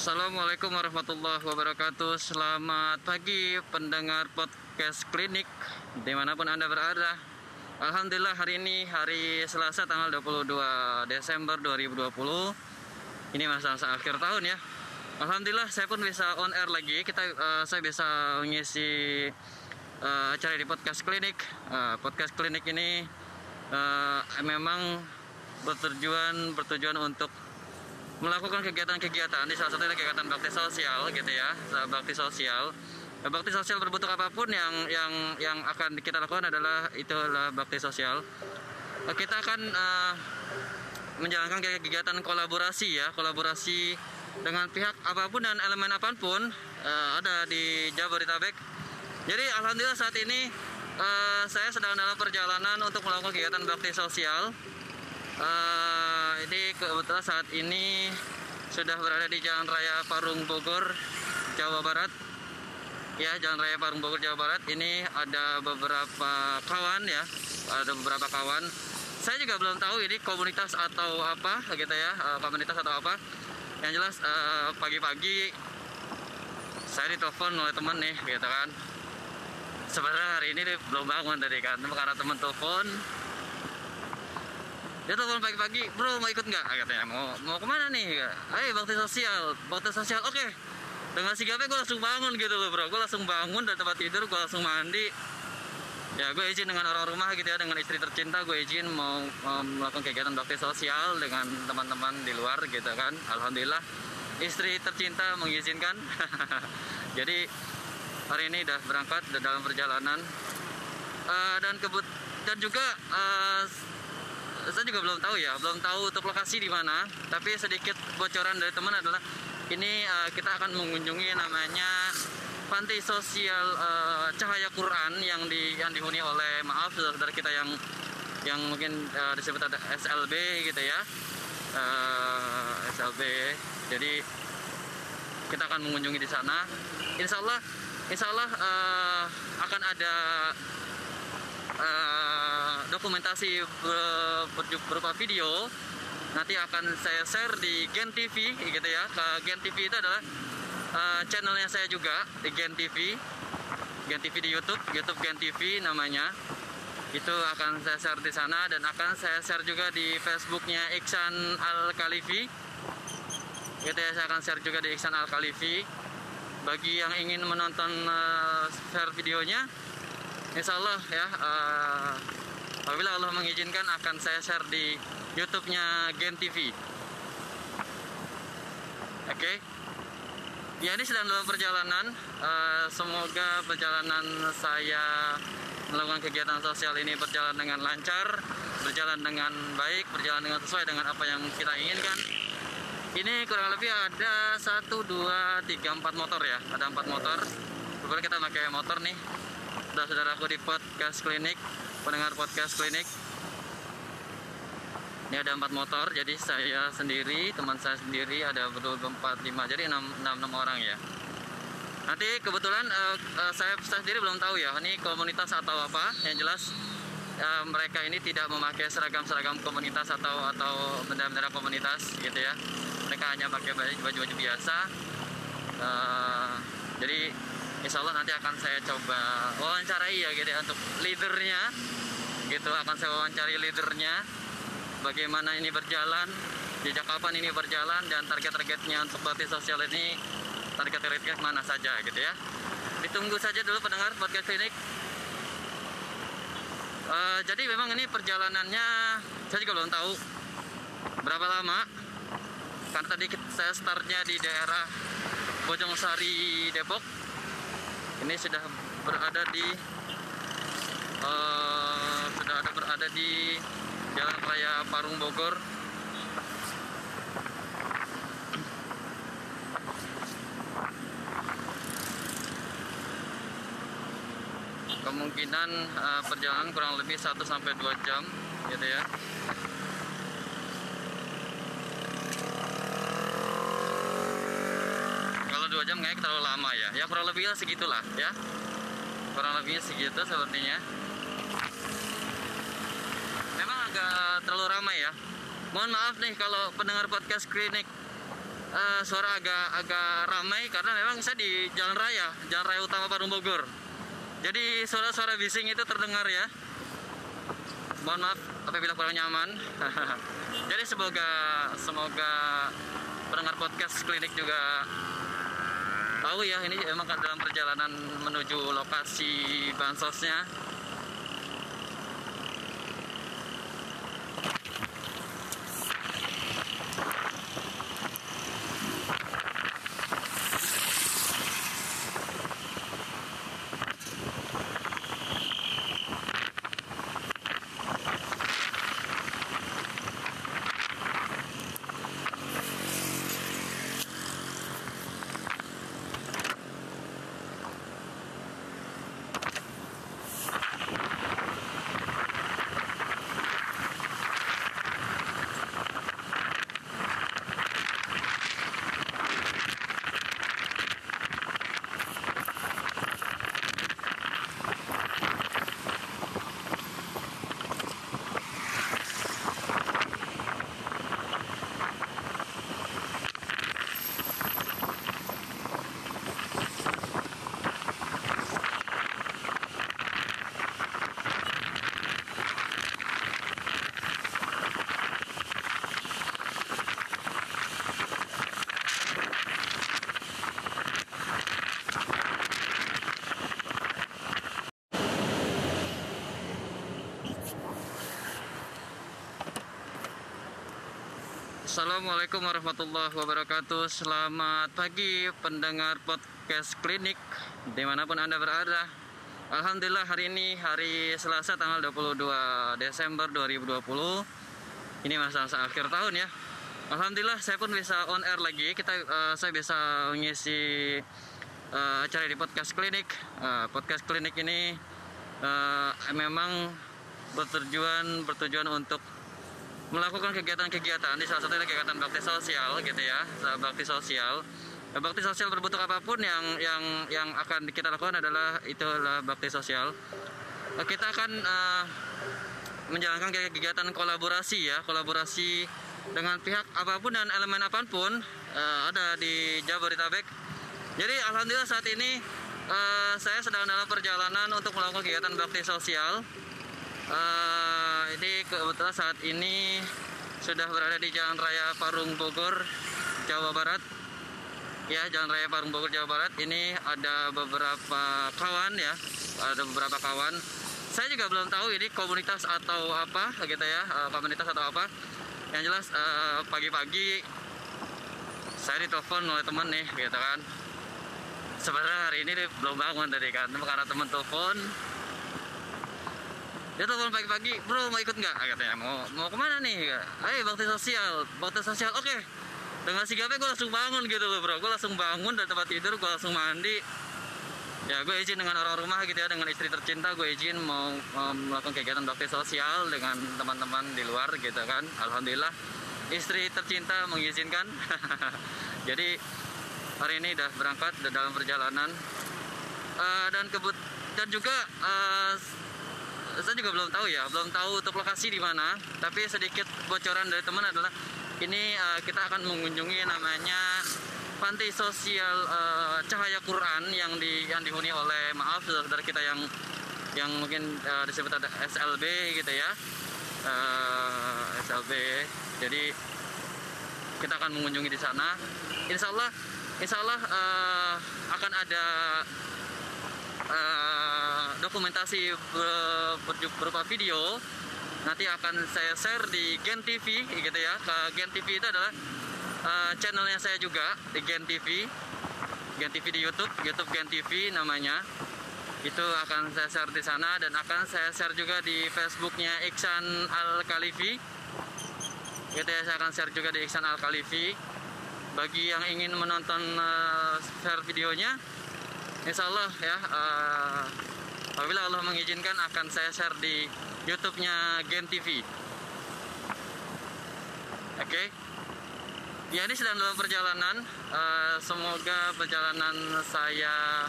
Assalamualaikum warahmatullahi wabarakatuh. Selamat pagi pendengar podcast klinik Di mana pun anda berada. Alhamdulillah hari ini hari Selasa tanggal 22 Desember 2020 Ini masa-masa akhir tahun ya. Alhamdulillah saya pun bisa on air lagi. Kita uh, Saya bisa mengisi uh, acara di podcast klinik. Uh, Podcast klinik ini uh, memang bertujuan bertujuan untuk melakukan kegiatan-kegiatan di salah satunya kegiatan bakti sosial gitu ya bakti sosial. Bakti sosial berbentuk apa pun yang yang yang akan kita lakukan adalah itulah bakti sosial. Kita akan uh, menjalankan kegiatan kolaborasi ya kolaborasi dengan pihak apa pun dan elemen apa pun uh, ada di Jabodetabek. Jadi alhamdulillah saat ini uh, saya sedang dalam perjalanan untuk melakukan kegiatan bakti sosial uh, ini kebetulan saat ini sudah berada di Jalan Raya Parung Bogor, Jawa Barat. Ya, Jalan Raya Parung Bogor, Jawa Barat. Ini ada beberapa kawan ya, ada beberapa kawan. Saya juga belum tahu ini komunitas atau apa gitu ya, uh, komunitas atau apa. Yang jelas pagi pagi-pagi saya ditelepon oleh teman nih, gitu kan. Sebenarnya hari ini belum bangun tadi kan, karena teman telepon dia telepon pagi-pagi bro mau ikut nggak? Katanya mau mau ke mana nih? Ayo bakti sosial bakti sosial. Oke. Okay. dengan sigapnya gue langsung bangun gitu loh bro. Gue langsung bangun dari tempat tidur gue langsung mandi. Ya gue izin dengan orang rumah gitu ya dengan istri tercinta gue izin mau, mau melakukan kegiatan bakti sosial dengan teman-teman di luar gitu kan. Alhamdulillah istri tercinta mengizinkan. Jadi hari ini udah berangkat udah dalam perjalanan. Uh, dan kebut dan juga uh, saya juga belum tahu ya, belum tahu untuk lokasi di mana. Tapi sedikit bocoran dari teman adalah ini uh, kita akan mengunjungi namanya panti sosial uh, Cahaya Quran yang di yang dihuni oleh maaf saudara-saudara kita yang yang mungkin uh, disebut ada SLB gitu ya. Uh, SLB. Jadi kita akan mengunjungi di sana. Insya Allah, Insya Allah uh, akan ada uh, dokumentasi berupa video nanti akan saya share di Gen TV gitu ya. Ke Gen TV itu adalah uh, channelnya saya juga di Gen TV Gen TV di YouTube YouTube Gen TV namanya. Itu akan saya share di sana dan akan saya share juga di Facebooknya Iksan Al Khalifi gitu ya saya akan share juga di Iksan Al Khalifi bagi yang ingin menonton uh, share videonya Insya Allah ya uh, apabila Allah mengizinkan akan saya share di YouTube-nya Gen TV. Oke. Okay? Ya ini sedang dalam perjalanan. Uh, semoga perjalanan saya melakukan kegiatan sosial ini berjalan dengan lancar, berjalan dengan baik, berjalan dengan sesuai dengan apa yang kita inginkan. Ini kurang lebih ada satu, dua, tiga, empat motor ya. Ada empat motor. Kebetulan kita pakai motor nih saudara-saudaraku di podcast klinik pendengar podcast klinik. Ini ada empat motor jadi saya sendiri teman saya sendiri ada berdua empat lima jadi enam enam enam orang ya. Nanti kebetulan uh, uh, saya, saya sendiri belum tahu ya ini komunitas atau apa. Yang jelas uh, mereka ini tidak memakai seragam-seragam komunitas atau atau benda-benda komunitas gitu ya. Mereka hanya pakai baju-baju biasa. Uh, jadi insya Allah nanti akan saya coba wawancarai ya gitu ya untuk leadernya. Gitu akan saya wawancari leadernya. Bagaimana ini berjalan jejak kapan ini berjalan dan target-targetnya untuk bakti sosial ini target-targetnya mana saja gitu ya. Ditunggu saja dulu pendengar podcast klinik uh, jadi memang ini perjalanannya saya juga belum tahu berapa lama. Karena tadi saya startnya di daerah Bojong Sari Depok ini sudah berada di uh, sudah ada berada di Jalan Raya Parung Bogor. Kemungkinan uh, perjalanan kurang lebih 1 sampai 2 jam gitu ya dua jam kayaknya terlalu lama ya ya kurang lebih segitulah ya kurang lebih segitu sepertinya memang agak terlalu ramai ya mohon maaf nih kalau pendengar podcast klinik uh, suara agak agak ramai karena memang saya di jalan raya, jalan raya utama Parung Bogor. Jadi suara-suara bising itu terdengar ya. Mohon maaf apabila kurang nyaman. Jadi semoga semoga pendengar podcast klinik juga tahu ya ini emang dalam perjalanan menuju lokasi bansosnya Assalamualaikum warahmatullahi wabarakatuh. Selamat pagi pendengar podcast klinik Di mana pun anda berada. Alhamdulillah hari ini hari Selasa tanggal 22 Desember 2020 Ini masa-masa akhir tahun ya. Alhamdulillah saya pun bisa on air lagi. Kita uh, Saya bisa mengisi uh, acara di podcast klinik. Uh, Podcast klinik ini uh, memang bertujuan bertujuan untuk melakukan kegiatan-kegiatan di salah satunya kegiatan bakti sosial gitu ya bakti sosial. Bakti sosial berbentuk apa pun yang yang yang akan kita lakukan adalah itulah bakti sosial. Kita akan uh, menjalankan kegiatan kolaborasi ya kolaborasi dengan pihak apa pun dan elemen apa pun uh, ada di Jabodetabek. Jadi alhamdulillah saat ini uh, saya sedang dalam perjalanan untuk melakukan kegiatan bakti sosial uh, ini kebetulan saat ini sudah berada di Jalan Raya Parung Bogor, Jawa Barat. Ya, Jalan Raya Parung Bogor, Jawa Barat. Ini ada beberapa kawan ya, ada beberapa kawan. Saya juga belum tahu ini komunitas atau apa gitu ya, uh, komunitas atau apa. Yang jelas pagi pagi-pagi saya ditelepon oleh teman nih, gitu kan. Sebenarnya hari ini belum bangun tadi kan, karena teman telepon dia telepon pagi-pagi bro mau ikut nggak? Katanya mau mau ke mana nih? Ayo bakti sosial bakti sosial. Oke. Okay. dengan sigapnya gue langsung bangun gitu loh bro. Gue langsung bangun dari tempat tidur gue langsung mandi. Ya gue izin dengan orang rumah gitu ya dengan istri tercinta gue izin mau, mau melakukan kegiatan bakti sosial dengan teman-teman di luar gitu kan. Alhamdulillah istri tercinta mengizinkan. Jadi hari ini udah berangkat udah dalam perjalanan. Uh, dan kebut dan juga uh, saya juga belum tahu ya, belum tahu untuk lokasi di mana. Tapi sedikit bocoran dari teman adalah ini uh, kita akan mengunjungi namanya panti sosial uh, Cahaya Quran yang di yang dihuni oleh maaf saudara kita yang yang mungkin uh, disebut ada SLB gitu ya. Uh, SLB. Jadi kita akan mengunjungi di sana. Insya Allah, Insya Allah uh, akan ada uh, dokumentasi berupa video nanti akan saya share di Gen TV gitu ya. Ke Gen TV itu adalah uh, channelnya saya juga di Gen TV Gen TV di YouTube YouTube Gen TV namanya. Itu akan saya share di sana dan akan saya share juga di Facebooknya Iksan Al Khalifi gitu ya saya akan share juga di Iksan Al Khalifi bagi yang ingin menonton uh, share videonya Insya Allah ya uh, apabila Allah mengizinkan akan saya share di YouTube-nya Gen TV. Oke. Okay? Ya ini sedang dalam perjalanan. Uh, semoga perjalanan saya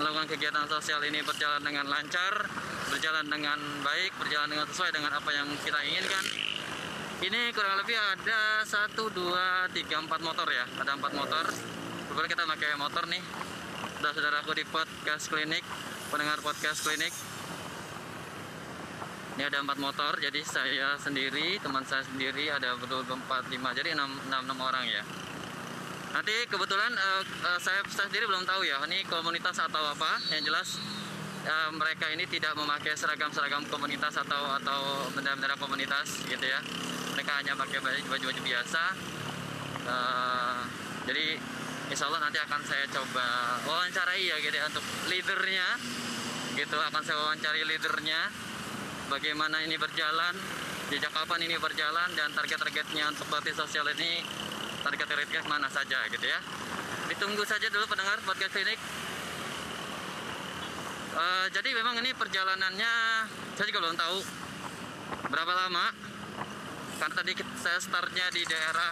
melakukan kegiatan sosial ini berjalan dengan lancar, berjalan dengan baik, berjalan dengan sesuai dengan apa yang kita inginkan. ini kurang lebih ada satu dua tiga empat motor ya ada empat motor kebetulan kita pakai motor nih saudara-saudaraku di podcast klinik pendengar podcast klinik. Ini ada empat motor jadi saya sendiri teman saya sendiri ada betul empat lima jadi enam enam enam orang ya. Nanti kebetulan uh, uh, saya, saya sendiri belum tahu ya ini komunitas atau apa. Yang jelas uh, mereka ini tidak memakai seragam-seragam komunitas atau atau benda-benda komunitas gitu ya. Mereka hanya pakai baju-baju biasa. Uh, jadi insya Allah nanti akan saya coba wawancarai ya gitu ya untuk leadernya. Gitu akan saya wawancari leadernya. Bagaimana ini berjalan jejak kapan ini berjalan dan target-targetnya untuk bakti sosial ini target-targetnya mana saja gitu ya. Ditunggu saja dulu pendengar podcast klinik uh, jadi memang ini perjalanannya saya juga belum tahu berapa lama. Karena tadi saya startnya di daerah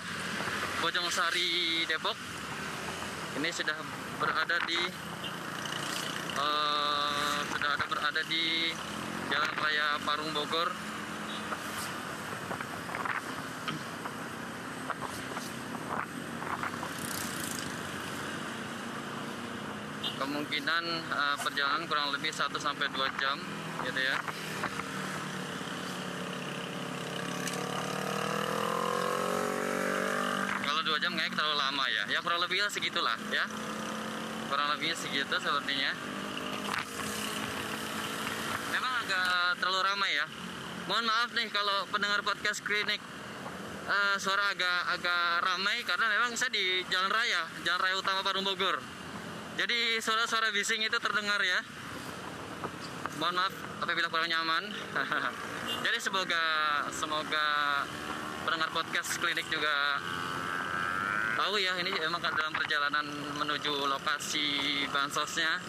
Bojong Sari Depok ini sudah berada di uh, sudah ada berada di Jalan Raya Parung Bogor. Kemungkinan uh, perjalanan kurang lebih 1 sampai 2 jam gitu ya dua jam kayaknya terlalu lama ya. Ya kurang lebih segitulah ya. Kurang lebih segitu sepertinya. Memang agak terlalu ramai ya. Mohon maaf nih kalau pendengar podcast klinik uh, suara agak agak ramai karena memang saya di jalan raya jalan raya utama Parung Bogor. Jadi suara-suara bising itu terdengar ya. Mohon maaf apabila kurang nyaman. Jadi semoga semoga pendengar podcast klinik juga tahu ya ini emang dalam perjalanan menuju lokasi bansosnya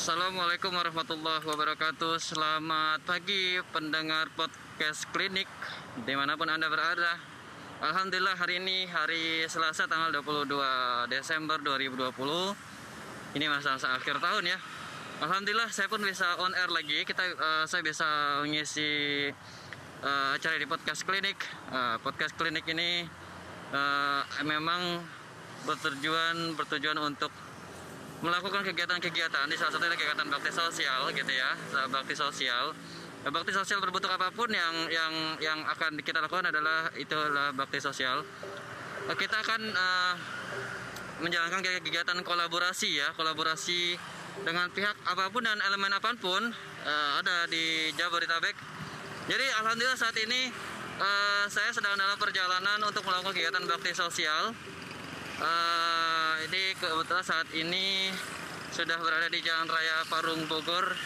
Assalamualaikum warahmatullahi wabarakatuh. Selamat pagi pendengar podcast klinik Di mana pun anda berada. Alhamdulillah hari ini hari Selasa tanggal 22 Desember 2020 Ini masa-masa akhir tahun ya. Alhamdulillah saya pun bisa on air lagi. Kita uh, Saya bisa mengisi uh, acara di podcast klinik. Uh, Podcast klinik ini uh, memang bertujuan bertujuan untuk melakukan kegiatan-kegiatan di salah satunya kegiatan bakti sosial gitu ya bakti sosial. Bakti sosial berbentuk apa pun yang yang yang akan kita lakukan adalah itulah bakti sosial. Kita akan uh, menjalankan kegiatan kolaborasi ya kolaborasi dengan pihak apa pun dan elemen apa pun uh, ada di Jabodetabek. Jadi alhamdulillah saat ini uh, saya sedang dalam perjalanan untuk melakukan kegiatan bakti sosial. Uh, kebetulan saat ini sudah berada di Jalan Raya Parung Bogor,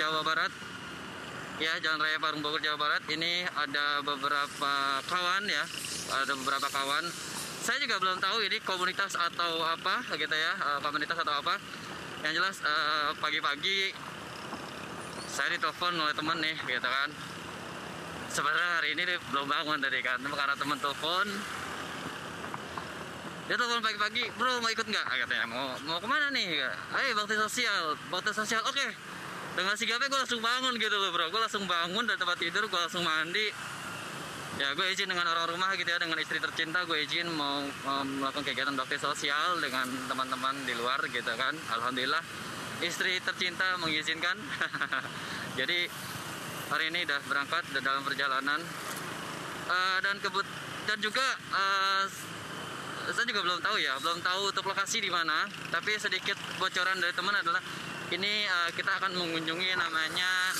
Jawa Barat. Ya, Jalan Raya Parung Bogor, Jawa Barat. Ini ada beberapa kawan ya, ada beberapa kawan. Saya juga belum tahu ini komunitas atau apa gitu ya, uh, komunitas atau apa. Yang jelas uh, pagi-pagi saya ditelepon oleh teman nih, gitu kan. Sebenarnya hari ini belum bangun tadi kan, karena teman telepon dia telepon pagi-pagi bro mau ikut nggak? Katanya mau mau ke mana nih? Ayo bakti sosial bakti sosial. Oke. Okay. dengan sigapnya gue langsung bangun gitu loh bro. Gue langsung bangun dari tempat tidur gue langsung mandi. Ya gue izin dengan orang rumah gitu ya dengan istri tercinta gue izin mau, mau melakukan kegiatan bakti sosial dengan teman-teman di luar gitu kan. Alhamdulillah istri tercinta mengizinkan. Jadi hari ini udah berangkat udah dalam perjalanan. Uh, dan kebut dan juga uh, saya juga belum tahu ya belum tahu untuk lokasi di mana tapi sedikit bocoran dari teman adalah ini uh, kita akan mengunjungi namanya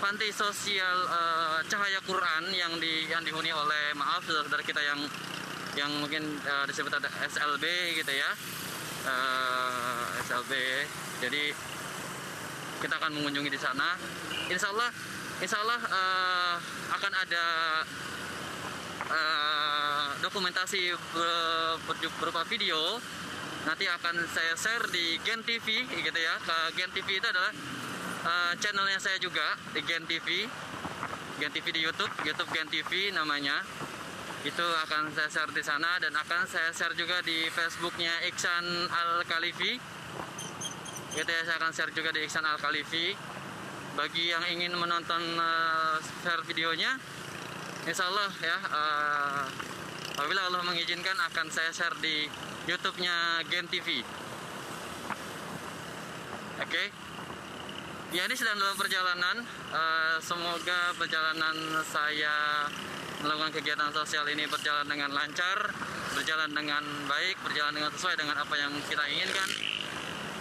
panti sosial uh, cahaya Quran yang di yang dihuni oleh maaf saudara kita yang yang mungkin uh, disebut ada SLB gitu ya. Uh, SLB jadi kita akan mengunjungi di sana. Insya Allah Insya Allah uh, akan ada uh, dokumentasi berupa video nanti akan saya share di Gen TV gitu ya. Gen TV itu adalah uh, channelnya saya juga di Gen TV Gen TV di YouTube YouTube Gen TV namanya. Itu akan saya share di sana dan akan saya share juga di Facebooknya Iksan Al Khalifi gitu ya saya akan share juga di Iksan Al Khalifi bagi yang ingin menonton uh, share videonya Insya Allah ya uh, apabila Allah mengizinkan akan saya share di YouTube-nya Gen TV oke okay? Ya ini sedang dalam perjalanan. Uh, semoga perjalanan saya melakukan kegiatan sosial ini berjalan dengan lancar, berjalan dengan baik, berjalan dengan sesuai dengan apa yang kita inginkan.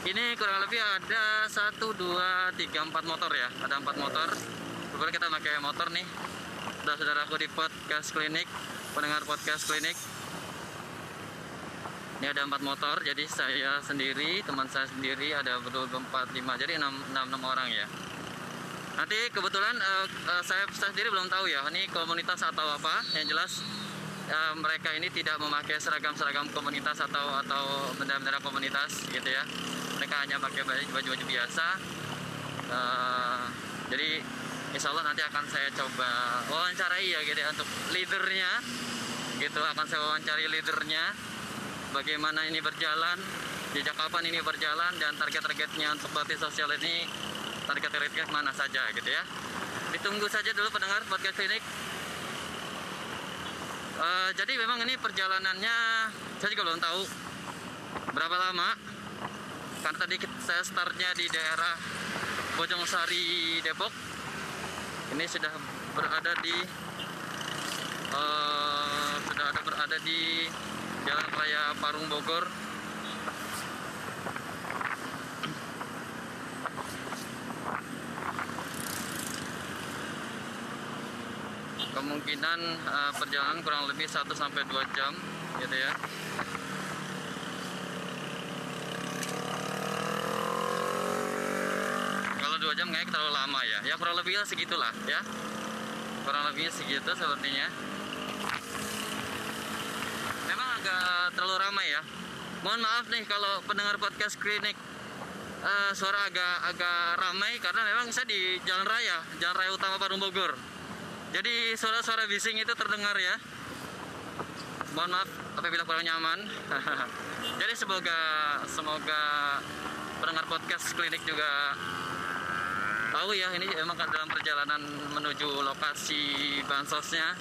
Ini kurang lebih ada satu, dua, tiga, empat motor ya. Ada empat motor. Kebetulan kita pakai motor nih. Sudah saudaraku di podcast klinik, pendengar podcast klinik. Ini ada empat motor jadi saya sendiri teman saya sendiri ada berdua empat lima jadi enam enam enam orang ya. Nanti kebetulan uh, uh, saya, saya sendiri belum tahu ya ini komunitas atau apa. Yang jelas uh, mereka ini tidak memakai seragam seragam komunitas atau atau benda-benda komunitas gitu ya. Mereka hanya pakai baju-baju biasa. Uh, jadi insya Allah nanti akan saya coba wawancarai ya gitu ya untuk leadernya gitu akan saya wawancari leadernya bagaimana ini berjalan, jejak kapan ini berjalan, dan target-targetnya untuk bakti sosial ini target-targetnya mana saja gitu ya. Ditunggu saja dulu pendengar podcast klinik. Uh, jadi memang ini perjalanannya saya juga belum tahu berapa lama karena tadi saya startnya di daerah Bojong Sari Depok ini sudah berada di uh, sudah ada berada di Jalan Raya Parung Bogor. Kemungkinan uh, perjalanan kurang lebih 1 sampai 2 jam gitu ya 2 jam kayaknya terlalu lama ya ya kurang lebih segitulah ya kurang lebihnya segitu sepertinya agak terlalu ramai ya. Mohon maaf nih kalau pendengar podcast klinik uh, suara agak agak ramai karena memang saya di jalan raya, jalan raya utama Parung Bogor. Jadi suara-suara bising itu terdengar ya. Mohon maaf apabila kurang nyaman. Jadi semoga semoga pendengar podcast klinik juga tahu ya ini memang dalam perjalanan menuju lokasi bansosnya